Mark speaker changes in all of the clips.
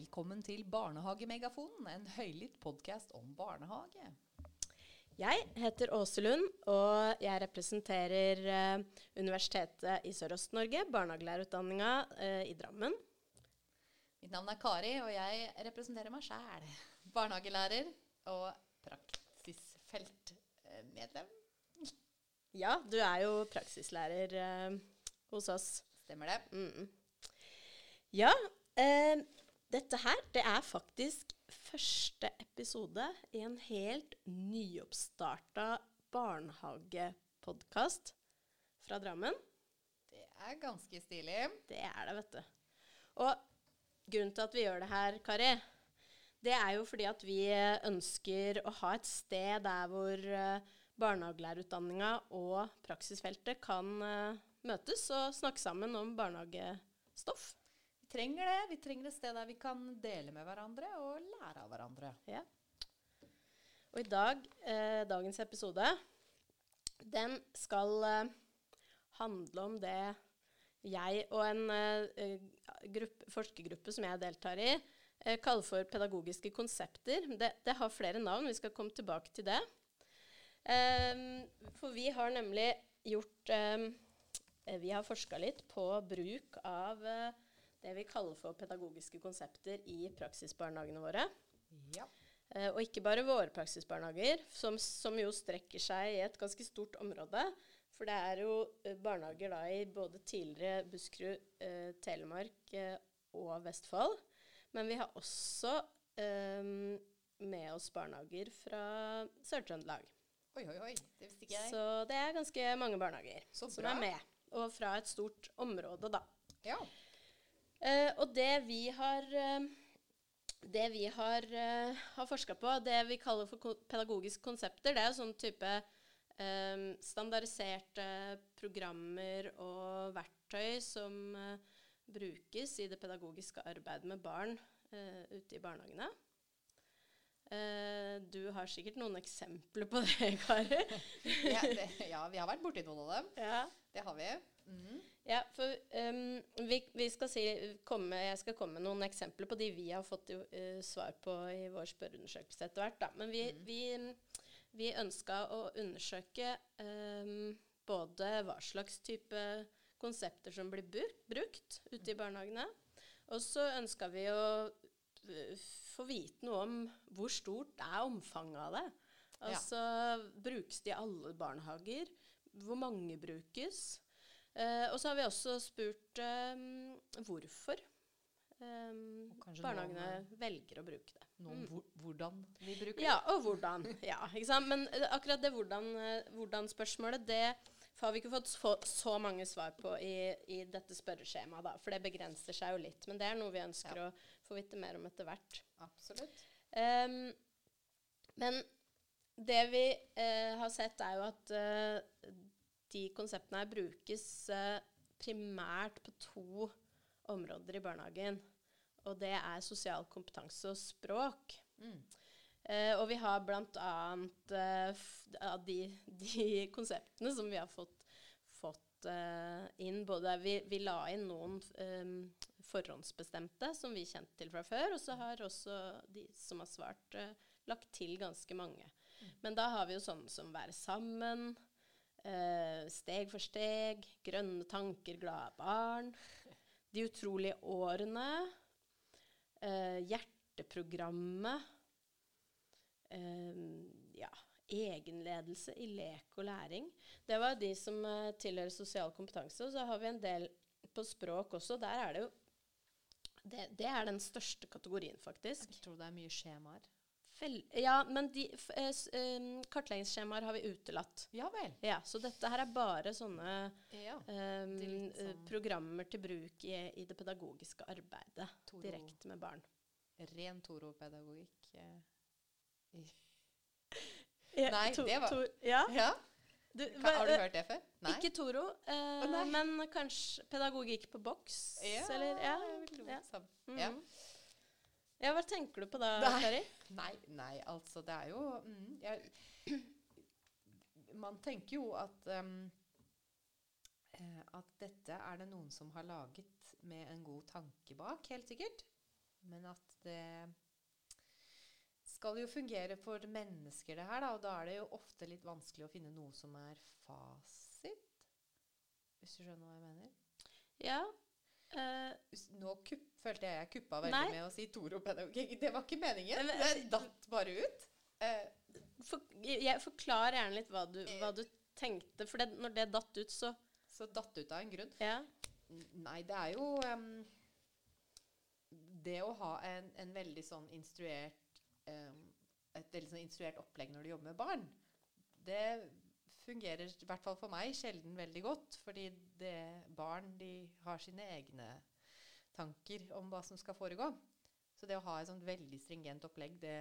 Speaker 1: Velkommen til Barnehagemegafonen, en høylytt podkast om barnehage.
Speaker 2: Jeg heter Åse Lund, og jeg representerer eh, Universitetet i Sørøst-Norge, barnehagelærerutdanninga eh, i Drammen.
Speaker 1: Mitt navn er Kari, og jeg representerer meg sjæl. Barnehagelærer og praksisfeltmedlem.
Speaker 2: Ja, du er jo praksislærer eh, hos oss.
Speaker 1: Stemmer det?
Speaker 2: Mm. Ja, eh, dette her, det er faktisk første episode i en helt nyoppstarta barnehagepodkast fra Drammen.
Speaker 1: Det er ganske stilig.
Speaker 2: Det er det, vet du. Og grunnen til at vi gjør det her, Kari, det er jo fordi at vi ønsker å ha et sted der hvor uh, barnehagelærerutdanninga og praksisfeltet kan uh, møtes og snakke sammen om barnehagestoff.
Speaker 1: Trenger det. Vi trenger et sted der vi kan dele med hverandre og lære av hverandre.
Speaker 2: Ja. Og i dag, eh, dagens episode, den skal eh, handle om det jeg og en eh, gruppe, forskergruppe som jeg deltar i, eh, kaller for pedagogiske konsepter. Det, det, har flere navn, vi skal komme tilbake til det. Ehm, for vi har nemlig gjort ehm, Vi har forska litt på bruk av eh, det vi kaller for pedagogiske konsepter i praksisbarnehagene våre.
Speaker 1: Ja.
Speaker 2: Eh, og ikke bare våre praksisbarnehager, som, som, jo strekker seg i et ganske stort område. For det er jo eh, barnehager da i både tidligere Buskerud, eh, Telemark eh, og Vestfold. Men vi har også eh, med oss barnehager fra Sør-Trøndelag.
Speaker 1: Oi, oi, oi. Det visste ikke jeg.
Speaker 2: Så det er ganske mange barnehager som er med. Og fra et stort område, da.
Speaker 1: Ja.
Speaker 2: Eh, og det vi har uh, det vi har, uh, har forska på, det vi kaller for pedagogiske konsepter, det er jo sånn type um, standardiserte programmer og verktøy som uh, brukes i det pedagogiske arbeidet med barn uh, ute i barnehagene. du har sikkert noen eksempler på det, Kari?
Speaker 1: ja, det, ja, vi har vært borti noen av dem.
Speaker 2: ja.
Speaker 1: Det har vi.
Speaker 2: Ja, for um, vi, vi skal si, komme, jeg skal komme med noen eksempler på de vi har fått uh, svar på i vår spørreundersøkelse etter hvert. Da. Men vi,
Speaker 1: mm.
Speaker 2: vi, vi ønska å undersøke um, både hva slags type konsepter som blir brukt ute i barnehagene, og så ønska vi å uh, få vite noe om hvor stort er omfanget av det. Altså, brukes det i alle barnehager? Hvor mange brukes? Eh, og så har vi også spurt eh, hvorfor eh, barnehagene
Speaker 1: noen,
Speaker 2: velger å bruke det.
Speaker 1: Noen
Speaker 2: Mm.
Speaker 1: hvordan vi bruker det.
Speaker 2: Ja, og hvordan. Ja? Men eh, akkurat det hvordan-spørsmålet, hvordan det har vi ikke fått så, mange svar på i, i dette spørreskjemaet, da. For det begrenser seg jo litt. Men det er noe vi ønsker
Speaker 1: Ja.
Speaker 2: å få vite mer om etter hvert.
Speaker 1: Absolutt.
Speaker 2: Um, men det vi uh, har sett, er jo at eh, de konseptene her brukes eh, primært på to områder i barnehagen. Og det er sosial kompetanse og språk.
Speaker 1: Mm.
Speaker 2: Eh, og vi har bl.a. Av de, de konseptene som vi har fått, fått eh, inn både vi, vi la inn noen eh, forhåndsbestemte som vi kjente til fra før, og så har også de som har svart, eh, lagt til ganske mange. Men da har vi jo sånne som være sammen, eh, steg for steg, grønne tanker, glade barn, de utrolige årene, eh, hjerteprogrammet, eh, ja, egenledelse i lek og læring. Det var de som tilhører sosial kompetanse. Og så har vi en del på språk også. Der er det jo det, det er den største kategorien, faktisk.
Speaker 1: Jeg tror det er mye skjemaer.
Speaker 2: Vel, ja, men de eh, em, kartleggingsskjemaer har vi utelatt.
Speaker 1: Ja vel.
Speaker 2: Ja, så dette her er bare sånne
Speaker 1: Ja. um,
Speaker 2: eh,
Speaker 1: sånn-
Speaker 2: programmer til bruk i, i det pedagogiske arbeidet
Speaker 1: Toro.
Speaker 2: direkte med barn.
Speaker 1: Ren Toro-pedagogikk. eh,
Speaker 2: Ja,
Speaker 1: Nei,
Speaker 2: to-
Speaker 1: det var-
Speaker 2: to- ja.
Speaker 1: Ja,
Speaker 2: Du, hva-
Speaker 1: Har du
Speaker 2: eh,
Speaker 1: hørt det før? Nei?
Speaker 2: Ikke Toro, eh,
Speaker 1: oh,
Speaker 2: men kanskje pedagogikk på boks?
Speaker 1: ja,
Speaker 2: eller? Ja,
Speaker 1: jeg vil tro
Speaker 2: ja. Mm.
Speaker 1: Ja.
Speaker 2: Ja, hva tenker du på da. Kari?
Speaker 1: Nei, nei, altså det er jo mm, jeg, Man tenker jo at um, eh, At dette er det noen som har laget med en god tanke bak, helt sikkert. Men at det skal jo fungere for mennesker, det her, da. Og da er det jo ofte litt vanskelig å finne noe som er fasit. Hvis du skjønner hva jeg mener?
Speaker 2: Ja. Eh,
Speaker 1: Us- Nå kupp, følte jeg jeg kuppa veldig
Speaker 2: Nei.
Speaker 1: med å si Toro-pedagogikk. Det var ikke meningen.
Speaker 2: Men-
Speaker 1: Det datt bare ut. Uh.
Speaker 2: for, jeg Forklar gjerne litt hva du, hva du tenkte, for det, når det datt ut, så
Speaker 1: så datt ut av en grunn.
Speaker 2: Ja.
Speaker 1: Nei, det er jo um, Det å ha en, en veldig sånn instruert um, Et veldig sånn instruert opplegg når du jobber med barn, det fungerer i hvert fall for meg sjelden veldig godt. Fordi det, barn de har sine egne tanker om hva som skal foregå. Så det å ha et sånt veldig stringent opplegg, det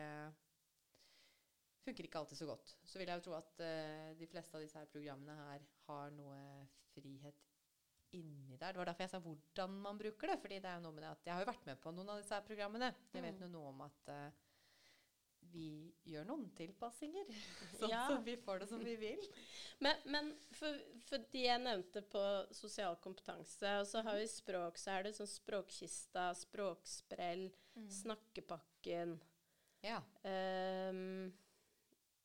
Speaker 1: funker ikke alltid så godt. Så vil jeg jo tro at uh, de fleste av disse her programmene her har noe frihet inni der. Det var derfor jeg sa hvordan man bruker det. fordi det er jo noe med det at jeg har jo vært med på noen av disse her programmene. Jeg vet
Speaker 2: Mm.
Speaker 1: jo noe om at eh, vi gjør noen tilpassinger, sånn
Speaker 2: Ja.
Speaker 1: som vi får det som vi vil.
Speaker 2: Men, men for, for de jeg nevnte på sosial kompetanse, og så har vi språk, så er det sånn språkkista, språksprell, snakkepakken
Speaker 1: Ja.
Speaker 2: Um,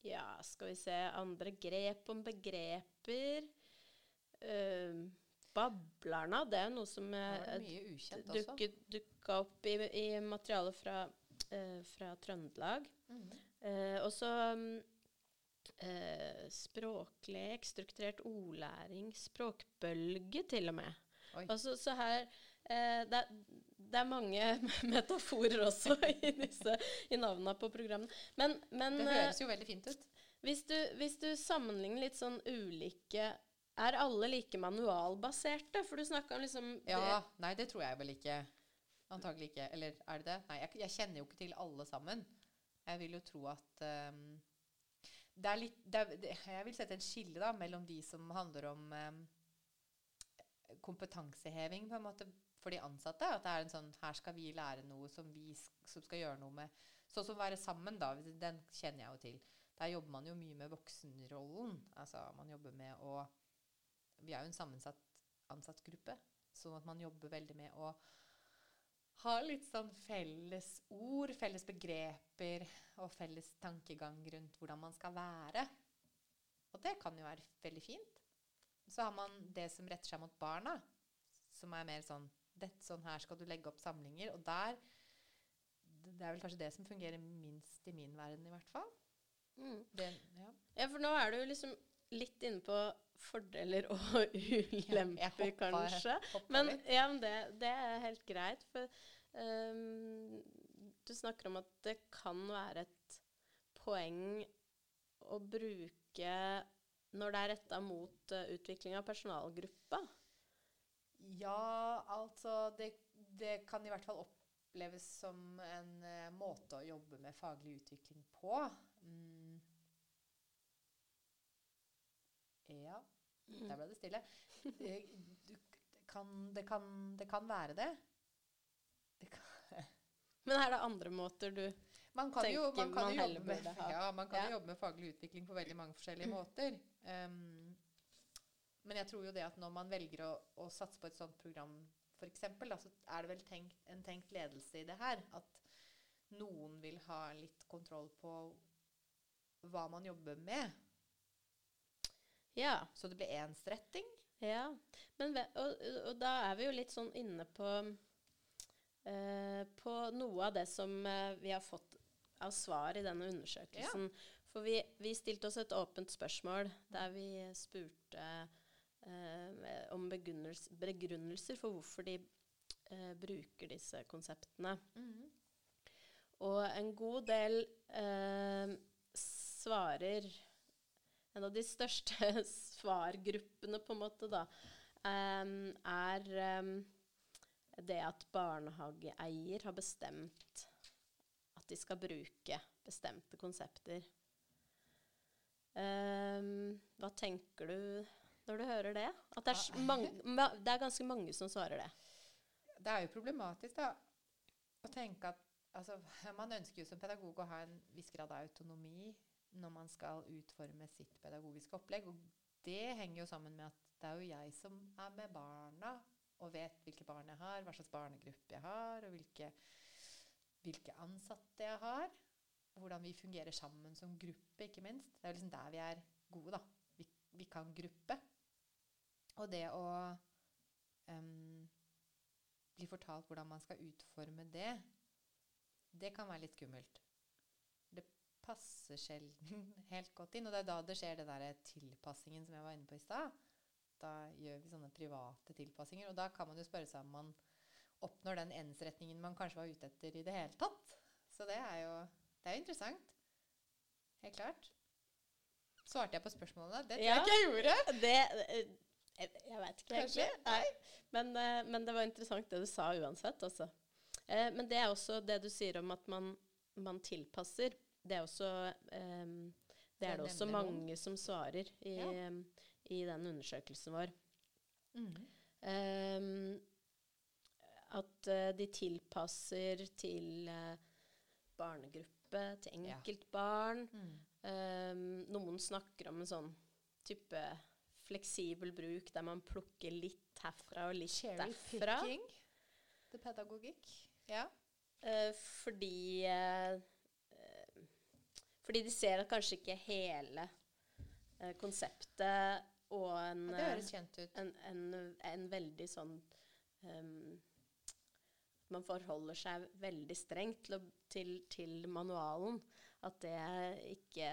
Speaker 2: Ja, skal vi se Andre grep om begreper. Um, Bablarna, det er noe som
Speaker 1: Det
Speaker 2: dukket, dukka opp i, i materialet fra, fra Trøndelag.
Speaker 1: Mm.
Speaker 2: Eh, og så mm, eh, språklek, strukturert ordlæring, språkbølge til og med. Altså, så her eh, det, er, det er mange metaforer også i disse i navnene på programmene. Men, men
Speaker 1: Det
Speaker 2: eh,
Speaker 1: høres jo veldig fint ut.
Speaker 2: hvis, du, hvis du sammenligner litt sånn ulike Er alle like manualbaserte? For du snakka om liksom
Speaker 1: Ja, Nei, det tror jeg vel ikke. Antagelig ikke. Eller er det det? Nei, jeg, jeg kjenner jo ikke til alle sammen. Jeg vil jo tro at um, det er litt det er, det, Jeg vil sette en skille da, mellom de som handler om um, kompetanseheving på en måte for de ansatte. At det er en sånn Her skal vi lære noe som vi som skal gjøre noe med Sånn som Være sammen, da. Den kjenner jeg jo til. Der jobber man jo mye med voksenrollen. Altså man jobber med å Vi er jo en sammensatt ansatt gruppe. Sånn at man jobber veldig med å ha litt sånn felles ord, felles begreper og felles tankegang rundt hvordan man skal være. Og det kan jo være veldig fint. Så har man det som retter seg mot barna, som er mer sånn dette, Sånn her skal du legge opp samlinger. Og der Det er vel kanskje det som fungerer minst i min verden, i hvert fall.
Speaker 2: Mm.
Speaker 1: Det, ja.
Speaker 2: Ja, for nå er du liksom litt inne på fordeler og ulemper,
Speaker 1: hoppa-
Speaker 2: kanskje.
Speaker 1: hoppa
Speaker 2: Men, ja, men det, det er helt greit. For um, du snakker om at det kan være et poeng å bruke når det er retta mot uh, utvikling av personalgruppa.
Speaker 1: Ja, altså det, det kan i hvert fall oppleves som en uh, måte å jobbe med faglig utvikling på. Mm. Ja, der ble det stille. Det, du, det, kan, det, kan, det kan være det. det kan,
Speaker 2: Men er det andre måter du
Speaker 1: man kan jo, man
Speaker 2: Tenker
Speaker 1: kan
Speaker 2: man heller burde ha.
Speaker 1: ja, man kan jo jobbe med faglig utvikling på veldig mange forskjellige måter. Um, men jeg tror jo det at når man velger å, å satse på et sånt program, eksempel, så er det vel tenkt, en tenkt ledelse i det her. At noen vil ha litt kontroll på hva man jobber med.
Speaker 2: Ja.
Speaker 1: Så det blir ensretting.
Speaker 2: Ja, men og, og da er vi jo litt sånn inne på uh, På noe av det som uh, vi har fått av svar i denne undersøkelsen. For vi, vi stilte oss et åpent spørsmål der vi spurte uh, om begrunnelser for hvorfor de bruker disse konseptene. Og en god del svarer En av de største svargruppene, på en måte, da, um, er um, det at barnehageeier har bestemt at de skal bruke bestemte konsepter. Um, hva tenker du når du hører det? At det er, mange, det er ganske mange som svarer det.
Speaker 1: Det er jo problematisk da, å tenke at altså, Man ønsker jo som pedagog å ha en viss grad av autonomi når man skal utforme sitt pedagogiske opplegg. Og det henger jo sammen med at det er jo jeg som er med barna og vet hvilke barn jeg har, hva slags barnegruppe jeg har, og hvilke hvilke ansatte jeg har, hvordan vi fungerer sammen som gruppe, ikke minst. Det er liksom der vi er gode, da. Vi, vi kan gruppe. Og det å um, bli fortalt hvordan man skal utforme det, det kan være litt skummelt. Passer sjelden helt godt inn. Og det er da det skjer det derre tilpassingen som jeg var inne på i stad. Da gjør vi sånne private tilpassinger. Og da kan man jo spørre seg om man oppnår den ensretningen man kanskje var ute etter i det hele tatt. Så det er jo, det er interessant. Helt klart. Svarte jeg på spørsmålene? Det tror
Speaker 2: Ja.
Speaker 1: jeg ikke jeg gjorde.
Speaker 2: Det Jeg, jeg veit ikke
Speaker 1: Kanskje?
Speaker 2: egentlig. Nei. Men, eh, men det var interessant det du sa uansett, altså. Eh, men det er også det du sier om at man, man tilpasser. Det er også um, Det er det også mange som svarer i,
Speaker 1: Ja.
Speaker 2: eh, i den undersøkelsen vår.
Speaker 1: Mm.
Speaker 2: Um, at uh, de tilpasser til uh, barnegruppe, til
Speaker 1: Ja.
Speaker 2: enkeltbarn.
Speaker 1: Mm.
Speaker 2: Um, noen snakker om en sånn type fleksibel bruk der man plukker litt herfra og litt
Speaker 1: Cherry
Speaker 2: derfra.
Speaker 1: picking. Det pedagogikk. Ja.
Speaker 2: Uh, fordi Fordi de ser at kanskje ikke hele eh, konseptet og en,
Speaker 1: ja. Det høres kjent ut.
Speaker 2: en, en, en veldig sånn um, Man forholder seg veldig strengt til, til, til manualen. At det ikke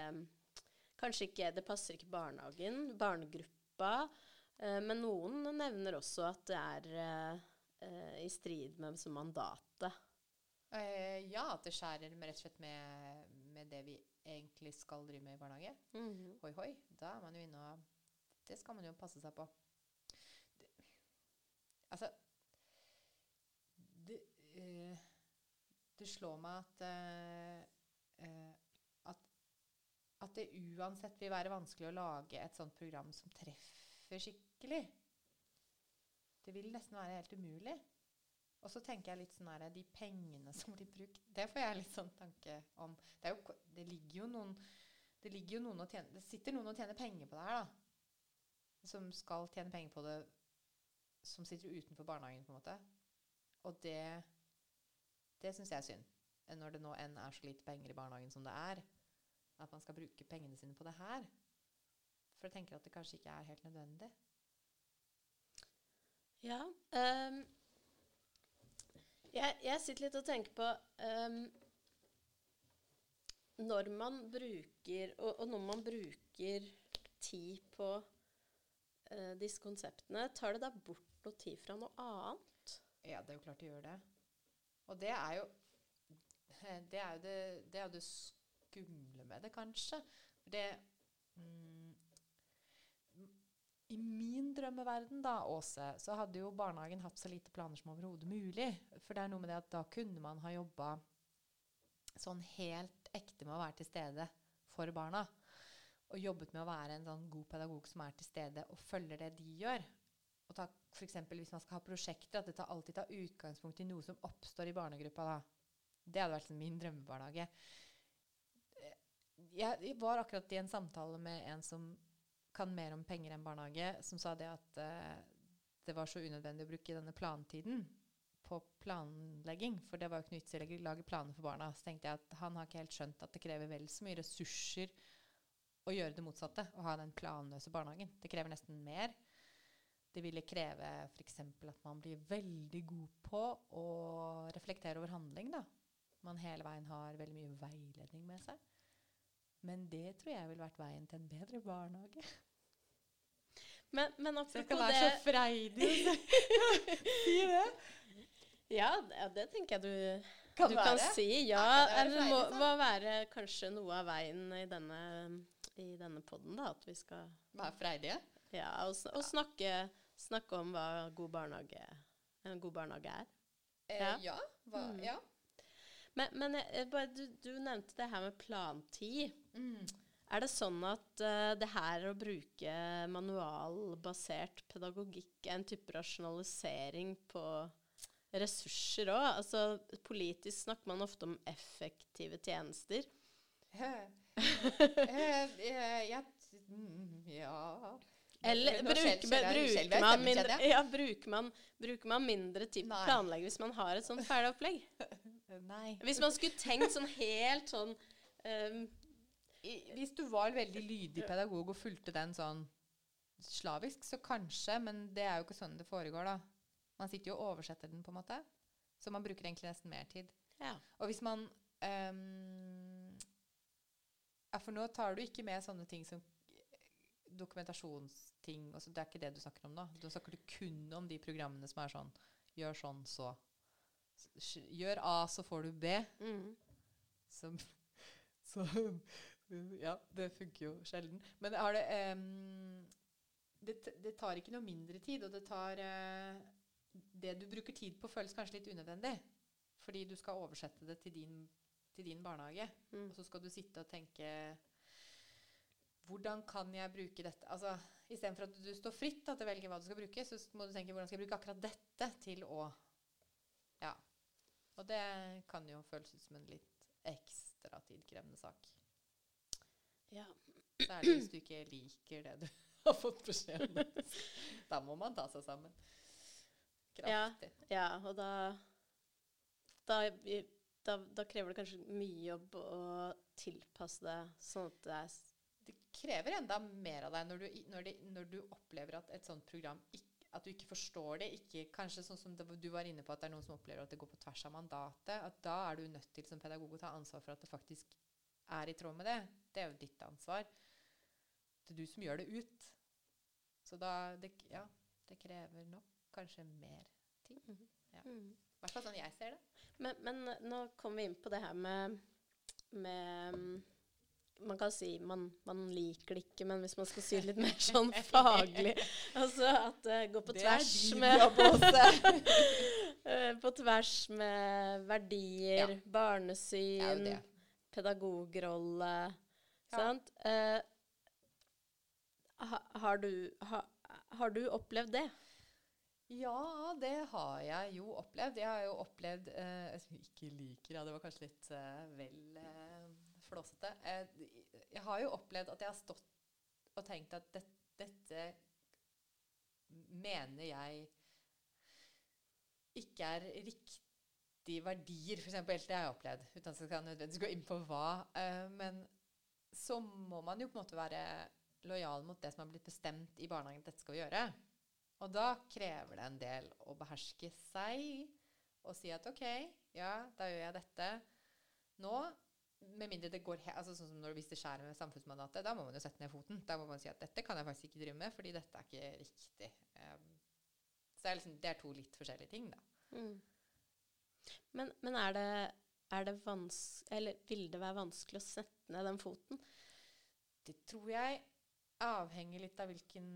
Speaker 2: Kanskje ikke Det passer ikke barnehagen, barnegruppa. Uh, men noen nevner også at det er uh, uh, i strid med mandatet.
Speaker 1: Eh, ja, at det skjærer med, rett og slett med det vi egentlig skal drive med i barnehage. Hoi, hoi. Da er man jo inne og Det skal man jo passe seg på. Det, altså det, eh, det slår meg at, eh, eh, at At det uansett vil være vanskelig å lage et sånt program som treffer skikkelig. Det vil nesten være helt umulig. Og så tenker jeg litt sånn her De pengene som blir brukt, det får jeg litt sånn tanke om. Det, jo, det ligger jo noen det ligger jo noen og tjener, det sitter noen og tjener penger på det her, da. Som skal tjene penger på det, som sitter utenfor barnehagen, på en måte. Og det det syns jeg er synd. Når det nå enn er så lite penger i barnehagen som det er. At man skal bruke pengene sine på det her. For jeg tenker at det kanskje ikke er helt nødvendig.
Speaker 2: Ja. ehm, jeg, jeg sitter litt og tenker på um, Når man bruker og, og når man bruker tid på uh, disse konseptene, tar det da bort noe tid fra noe annet?
Speaker 1: Ja, det er jo klart det gjør det. Og det er jo det er jo det, det, er jo det skumle med det, kanskje. Det mm, I min drømmeverden, da, Åse, så hadde jo barnehagen hatt så lite planer som overhodet mulig. For det er noe med det at da kunne man ha jobba sånn helt ekte med å være til stede for barna. Og jobbet med å være en sånn god pedagog som er til stede og følger det de gjør. Og ta eksempel hvis man skal ha prosjekter, at det alltid tar utgangspunkt i noe som oppstår i barnegruppa. da. Det hadde vært min drømmebarnehage. Eh, jeg var akkurat i en samtale med en som kan mer om penger enn barnehage, som sa det at eh, det var så unødvendig å bruke denne plantiden på planlegging, for det var jo ikke noe vits å lage planer for barna. Så tenkte jeg at han har ikke helt skjønt at det krever vel så mye ressurser å gjøre det motsatte, å ha den planløse barnehagen. Det krever nesten mer. Det ville kreve f.eks. at man blir veldig god på å reflektere over handling. da. Man hele veien har veldig mye veiledning med seg. Men det tror jeg ville vært veien til en bedre barnehage.
Speaker 2: Men, men
Speaker 1: Så det
Speaker 2: apropos
Speaker 1: skal være så freidig å si det.
Speaker 2: Ja, det, det tenker jeg du
Speaker 1: Kan
Speaker 2: du
Speaker 1: være.
Speaker 2: kan si. Ja,
Speaker 1: Ja, kan
Speaker 2: det må,
Speaker 1: freidig,
Speaker 2: må være kanskje noe av veien i denne, i denne podden, da. At vi skal
Speaker 1: Være freidige.
Speaker 2: Ja, og, og snakke, snakke om hva god barnehage, en god barnehage er.
Speaker 1: Eh,
Speaker 2: Ja.
Speaker 1: ja. Hva,
Speaker 2: Mm.
Speaker 1: ja.
Speaker 2: Men, men jeg- jeg bare, du, du nevnte det her med plantid.
Speaker 1: Mm.
Speaker 2: Er det sånn at uh, det her å bruke manualbasert pedagogikk er en type rasjonalisering på ressurser òg? Altså, politisk snakker man ofte om effektive tjenester.
Speaker 1: Eh, jeg, mm, ja
Speaker 2: Eller bruker, bruker, man mindre, ja, bruker, man, bruker man mindre tid på planlegging hvis man har et sånt ferdig opplegg?
Speaker 1: Nei.
Speaker 2: Hvis man skulle tenkt sånn helt sånn um,
Speaker 1: hvis du var veldig lydig pedagog og fulgte den sånn slavisk, så kanskje, men det er jo ikke sånn det foregår, da. Man sitter jo og oversetter den, på en måte. Så man bruker egentlig nesten mer tid.
Speaker 2: Ja.
Speaker 1: Og hvis man um, Ja, for nå tar du ikke med sånne ting som dokumentasjonsting. og så det er ikke det du snakker om nå. Da snakker du kun om de programmene som er sånn Gjør sånn, så Gjør A, så får du B.
Speaker 2: Mm.
Speaker 1: Så, så Ja, det funker jo sjelden. Men har det um, det, det tar ikke noe mindre tid, og det tar uh, Det du bruker tid på, føles kanskje litt unødvendig. Fordi du skal oversette det til din, til din barnehage.
Speaker 2: Mm.
Speaker 1: Og så skal du sitte og tenke Hvordan kan jeg bruke dette? Altså, Istedenfor at du står fritt da, til å velge hva du skal bruke, så må du tenke hvordan skal jeg bruke akkurat dette til å Ja. Og det kan jo føles ut som en litt ekstra tidkrevende sak.
Speaker 2: Ja.
Speaker 1: Særlig hvis du ikke liker det du har fått beskjed om. Da må man ta seg sammen. Kraftig.
Speaker 2: ja, og da da, da da krever det kanskje mye jobb å tilpasse det sånn at det er
Speaker 1: Det krever enda mer av deg når du, når, det, når du opplever at et sånt program ikke At du ikke forstår det. Ikke, kanskje sånn som det, du var inne på, at det er noen som opplever at det går på tvers av mandatet. At da er du nødt til som pedagog å ta ansvar for at det faktisk er i tråd med det. Det er jo ditt ansvar. Det er du som gjør det ut. Så da det, Ja, det krever nok kanskje mer tid. Ja.
Speaker 2: Mm.
Speaker 1: I hvert fall sånn jeg ser det.
Speaker 2: Men, men nå kommer vi inn på det her med, med mm, Man kan si man, man liker det ikke, men hvis man skal si det litt mer sånn faglig Altså at det går på tvers med Eh, På tvers med verdier,
Speaker 1: Det er jo
Speaker 2: barnesyn,
Speaker 1: det.
Speaker 2: Pedagogrolle.
Speaker 1: Ja.
Speaker 2: Sant? Eh, ha, har, du, ha, har du opplevd det?
Speaker 1: Ja, det har jeg jo opplevd. Jeg har jo opplevd eh, jeg Ikke liker, ja, det var kanskje litt eh, vel eh, flåsete. Eh, jeg har jo opplevd at jeg har stått og tenkt at det, dette mener jeg ikke er riktige verdier, f.eks. Det jeg har opplevd. Uten at jeg skal nødvendigvis gå inn på hva. Eh, men så må man jo på en måte være lojal mot det som har blitt bestemt i barnehagen at dette skal vi gjøre. Og da krever det en del å beherske seg og si at OK, ja, da gjør jeg dette nå. Med mindre det går he altså Sånn som når du viser skjæret med samfunnsmandatet, da må man jo sette ned foten. Da må man si at dette kan jeg faktisk ikke drive med, fordi dette er ikke riktig. Um, så det er, liksom, det er to litt forskjellige ting, da.
Speaker 2: Mm. Men, men er det, er det eller vil det være vanskelig å sette ned den foten?
Speaker 1: Det tror jeg avhenger litt av hvilken,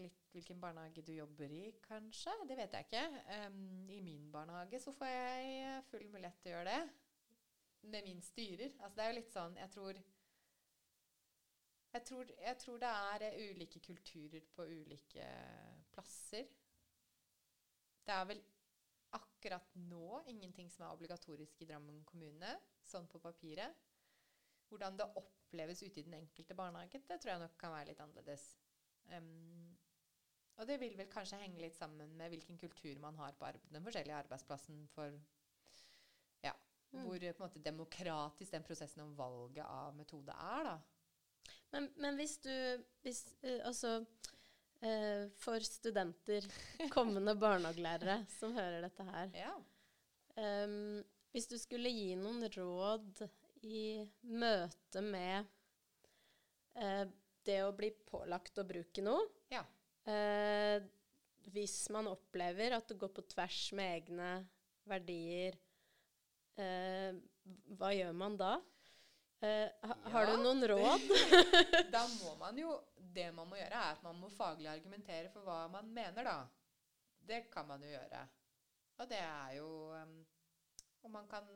Speaker 1: litt hvilken barnehage du jobber i, kanskje. Det vet jeg ikke. Um, I min barnehage så får jeg full mulighet til å gjøre det. Med min styrer. Altså det er jo litt sånn Jeg tror Jeg tror, jeg tror det er eh, ulike kulturer på ulike plasser. Det er vel akkurat nå ingenting som er obligatorisk i Drammen kommune, sånn på papiret. Hvordan det oppleves ute i den enkelte barnehage, det tror jeg nok kan være litt annerledes. Um, og det vil vel kanskje henge litt sammen med hvilken kultur man har på den forskjellige arbeidsplassen for Ja.
Speaker 2: Mm.
Speaker 1: Hvor eh, måte demokratisk den prosessen om valget av metode er, da.
Speaker 2: Men, men hvis du hvis, eh, Altså eh, for studenter, kommende barnehagelærere som hører dette her
Speaker 1: Ja.
Speaker 2: Um, Hvis du skulle gi noen råd i møte med eh, det å bli pålagt å bruke noe
Speaker 1: Ja.
Speaker 2: eh, Hvis man opplever at det går på tvers med egne verdier, eh, hva gjør man da? Eh, ha, Har du noen råd?
Speaker 1: Da må man jo Det man må gjøre, er at man må faglig argumentere for hva man mener, da. Det kan man jo gjøre. Og det er jo um, Og man kan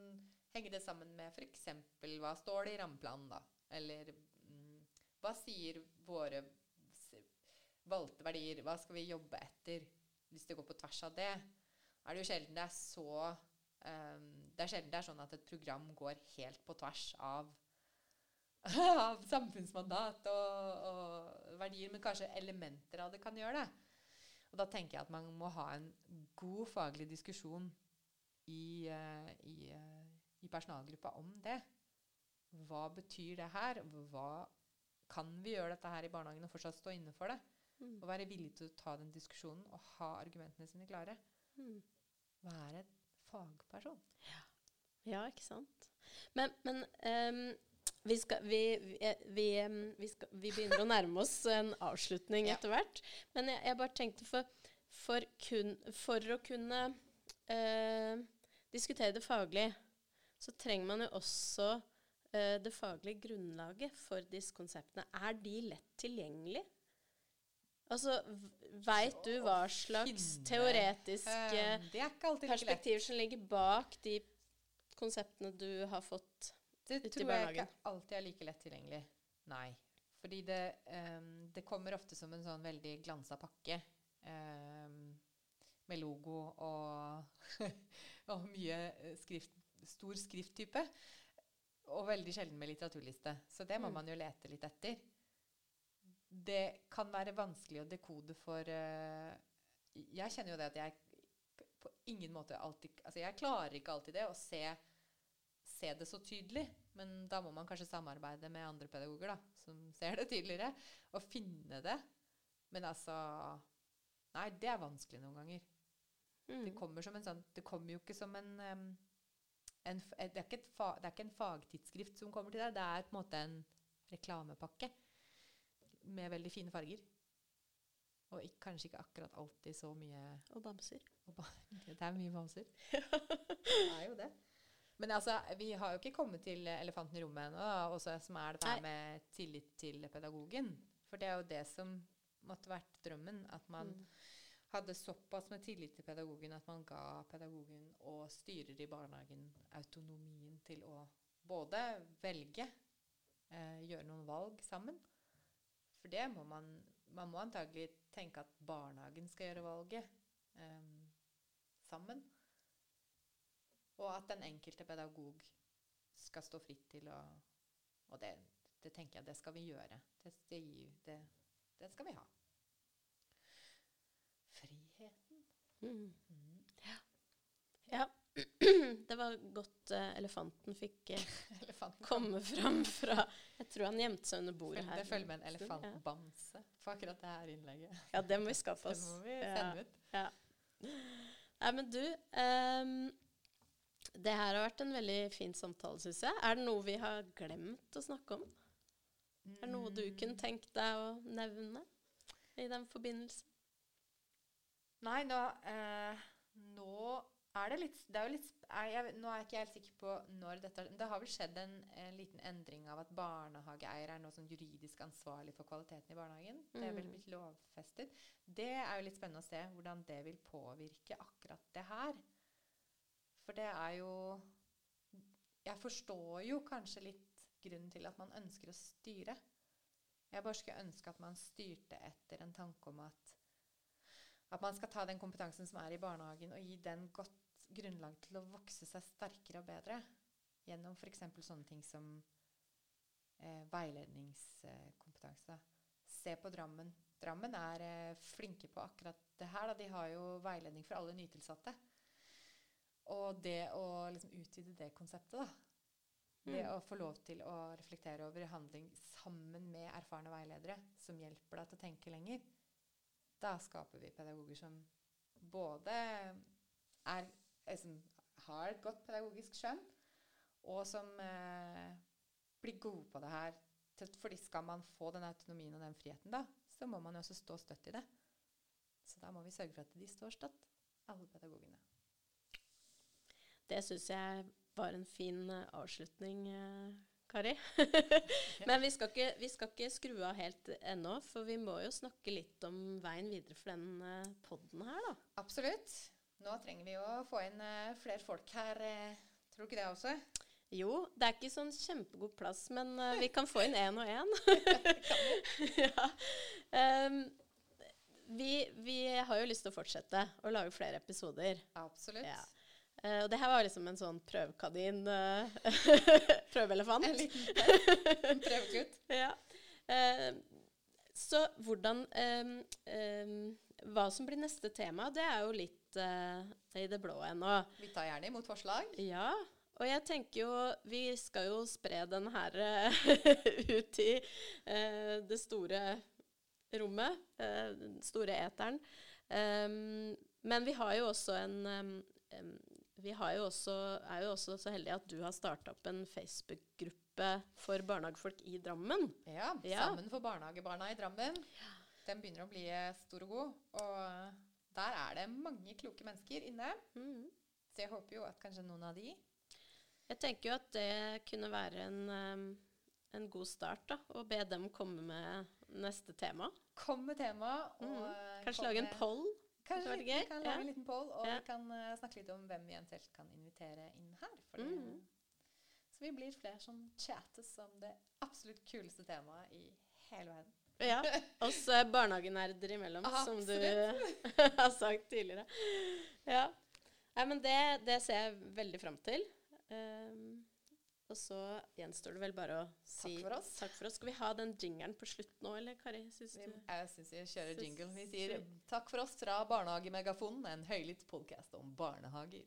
Speaker 1: henge det sammen med f.eks. hva står det i rammeplanen, da? Eller um, hva sier våre valgte verdier? Hva skal vi jobbe etter? Hvis det går på tvers av det, er det jo sjelden det er så um, Det er sjelden det er sånn at et program går helt på tvers av av samfunnsmandat og, og verdier, men kanskje elementer av det kan gjøre det. Og da tenker jeg at man må ha en god faglig diskusjon i, eh, i, eh, i personalgruppa om det. Hva betyr det her? Hva kan vi gjøre dette her i barnehagen og fortsatt stå inne for det?
Speaker 2: Mm.
Speaker 1: Og være villig til å ta den diskusjonen og ha argumentene sine klare.
Speaker 2: Mm.
Speaker 1: Være fagperson.
Speaker 2: Ja, ikke sant. Men, men ehm, vi, skal, vi, vi, eh, vi, vi, skal, vi begynner å nærme oss en avslutning etter hvert. Men jeg, jeg bare tenkte for, for, kun, for å kunne eh, diskutere det faglig, så trenger man jo også eh, det faglige grunnlaget for disse konseptene. Er de lett tilgjengelig? Altså, veit du hva slags
Speaker 1: finne,
Speaker 2: teoretiske
Speaker 1: Eh, er
Speaker 2: perspektiver som ligger bak de konseptene du har fått.
Speaker 1: Det tror jeg ikke alltid er like lett tilgjengelig. Nei. Fordi det, um, det kommer ofte som en sånn veldig glansa pakke. Um, med logo og, og mye eh, skrift, stor skrifttype. Og veldig sjelden med litteraturliste. Så det må
Speaker 2: Mm.
Speaker 1: man jo lete litt etter. Det kan være vanskelig å dekode for uh, Jeg kjenner jo det at jeg på ingen måte alltid Altså jeg klarer ikke alltid det å se se det så tydelig. Men da må man kanskje samarbeide med andre pedagoger da, som ser det tydeligere, og finne det. Men altså Nei, det er vanskelig noen ganger.
Speaker 2: Mm.
Speaker 1: Det kommer som en sånn Det kommer jo ikke som en, en det, er ikke fa, det er ikke en fagtidsskrift som kommer til deg. Det er på en måte en reklamepakke med veldig fine farger. Og ikke, kanskje ikke akkurat alltid så mye
Speaker 2: Og bamser.
Speaker 1: Det er mye bamser. Det er jo det. Men altså, vi har jo ikke kommet til elefanten i rommet ennå, også som er det der med tillit til pedagogen. For det er jo det som måtte vært drømmen. At man
Speaker 2: Mm.
Speaker 1: hadde såpass med tillit til pedagogen at man ga pedagogen og styrer i barnehagen autonomien til å både velge, eh, gjøre noen valg sammen. For det må man Man må antagelig tenke at barnehagen skal gjøre valget eh, sammen. Og at den enkelte pedagog skal stå fritt til å Og det, det tenker jeg det skal vi gjøre. Det, det, det, skal vi ha. Friheten.
Speaker 2: Mm.
Speaker 1: Mm.
Speaker 2: Ja. Det var godt uh, elefanten fikk uh,
Speaker 1: Elefanten
Speaker 2: komme fram fra Jeg tror han gjemte seg under bordet her.
Speaker 1: det følger med en
Speaker 2: Ja.
Speaker 1: elefantbamse på akkurat det her innlegget.
Speaker 2: Ja, det må vi skaffe oss.
Speaker 1: Det må vi
Speaker 2: Ja.
Speaker 1: sende ut.
Speaker 2: Ja. Nei, men du ehm, Det her har vært en veldig fin samtale, syns jeg. Er det noe vi har glemt å snakke om? Er det noe du kunne
Speaker 1: Mm.
Speaker 2: tenkt deg å nevne i den forbindelse?
Speaker 1: Nei, nå, eh, nå er det litt Det er jo litt er jeg, Nå er jeg ikke helt sikker på når dette Det har vel skjedd en, en liten endring av at barnehageeier er nå sånn juridisk ansvarlig for kvaliteten i barnehagen. Det er vel
Speaker 2: Mm.
Speaker 1: blitt lovfestet. Det er jo litt spennende å se hvordan det vil påvirke akkurat det her. For det er jo Jeg forstår jo kanskje litt grunnen til at man ønsker å styre. Jeg bare skulle ønske at man styrte etter en tanke om at at man skal ta den kompetansen som er i barnehagen, og gi den godt grunnlag til å vokse seg sterkere og bedre. Gjennom f.eks. sånne ting som eh, veiledningskompetanse. Se på Drammen. Drammen er eh, flinke på akkurat det her. Da. De har jo veiledning for alle nytilsatte. Og det å liksom utvide det konseptet, da. Det
Speaker 2: Mm.
Speaker 1: å få lov til å reflektere over handling sammen med erfarne veiledere som hjelper deg til å tenke lenger, da skaper vi pedagoger som både er, eh, som har et godt pedagogisk skjønn, og som eh, blir gode på det her. Fordi skal man få den autonomien og den friheten, da, så må man jo også stå støtt i det. Så da må vi sørge for at de står støtt, alle pedagogene.
Speaker 2: Det syns jeg var en fin eh, avslutning, eh, Kari. Men vi skal, ikke, vi skal ikke skru av helt ennå, for vi må jo snakke litt om veien videre for den poden podden her, da.
Speaker 1: Absolutt. Nå trenger vi å få inn eh, flere folk her. eh, tror du ikke det også?
Speaker 2: Jo, det er ikke sånn kjempegod plass, men uh, vi kan få inn én og én. ja. um, vi, vi har jo lyst til å fortsette å lage flere episoder.
Speaker 1: Absolutt.
Speaker 2: Ja. Eh, og det her var liksom en sånn prøvekanin uh, Prøveelefant.
Speaker 1: En liten en.
Speaker 2: Ja. Uh, så hvordan um, um, Hva som blir neste tema, det er jo litt eh, i det blå ennå.
Speaker 1: Vi tar gjerne imot forslag.
Speaker 2: Ja. Og jeg tenker jo Vi skal jo spre den her eh, ut i eh, det store rommet. eh, den store eteren. Um, men vi har jo også en Vi har jo også, er jo også så heldige at du har starta opp en Facebook-gruppe for barnehagefolk i Drammen.
Speaker 1: Ja,
Speaker 2: Ja.
Speaker 1: Sammen for barnehagebarna i Drammen. Den begynner å bli eh, stor og god. Og der er det mange kloke mennesker inne.
Speaker 2: Mm.
Speaker 1: Så jeg håper jo at kanskje noen av de
Speaker 2: Jeg tenker jo at det kunne være en, en god start, da. Å be dem komme med neste tema.
Speaker 1: kom med tema. Og
Speaker 2: Mhm.
Speaker 1: eh,
Speaker 2: Kanskje lage en poll.
Speaker 1: Kanskje vi
Speaker 2: kan
Speaker 1: kan
Speaker 2: ja.
Speaker 1: lage en liten poll, og
Speaker 2: Ja.
Speaker 1: vi kan uh, snakke litt om hvem vi eventuelt kan invitere inn her.
Speaker 2: Mhm.
Speaker 1: Så vi blir flere som chattes om det absolutt kuleste temaet i hele verden.
Speaker 2: Ja. Oss eh, barnehagenerder imellom, som du har sagt tidligere. Ja. Nei, men det, det ser jeg veldig fram til. Um, og så gjenstår det vel bare å si
Speaker 1: for oss.
Speaker 2: Takk for oss. Skal vi ha den jingeren på slutt nå, eller Kari? Syns du?
Speaker 1: jeg syns vi kjører jingle. Vi sier takk for oss fra Barnehagemegafonen, en høylytt podkast om barnehager.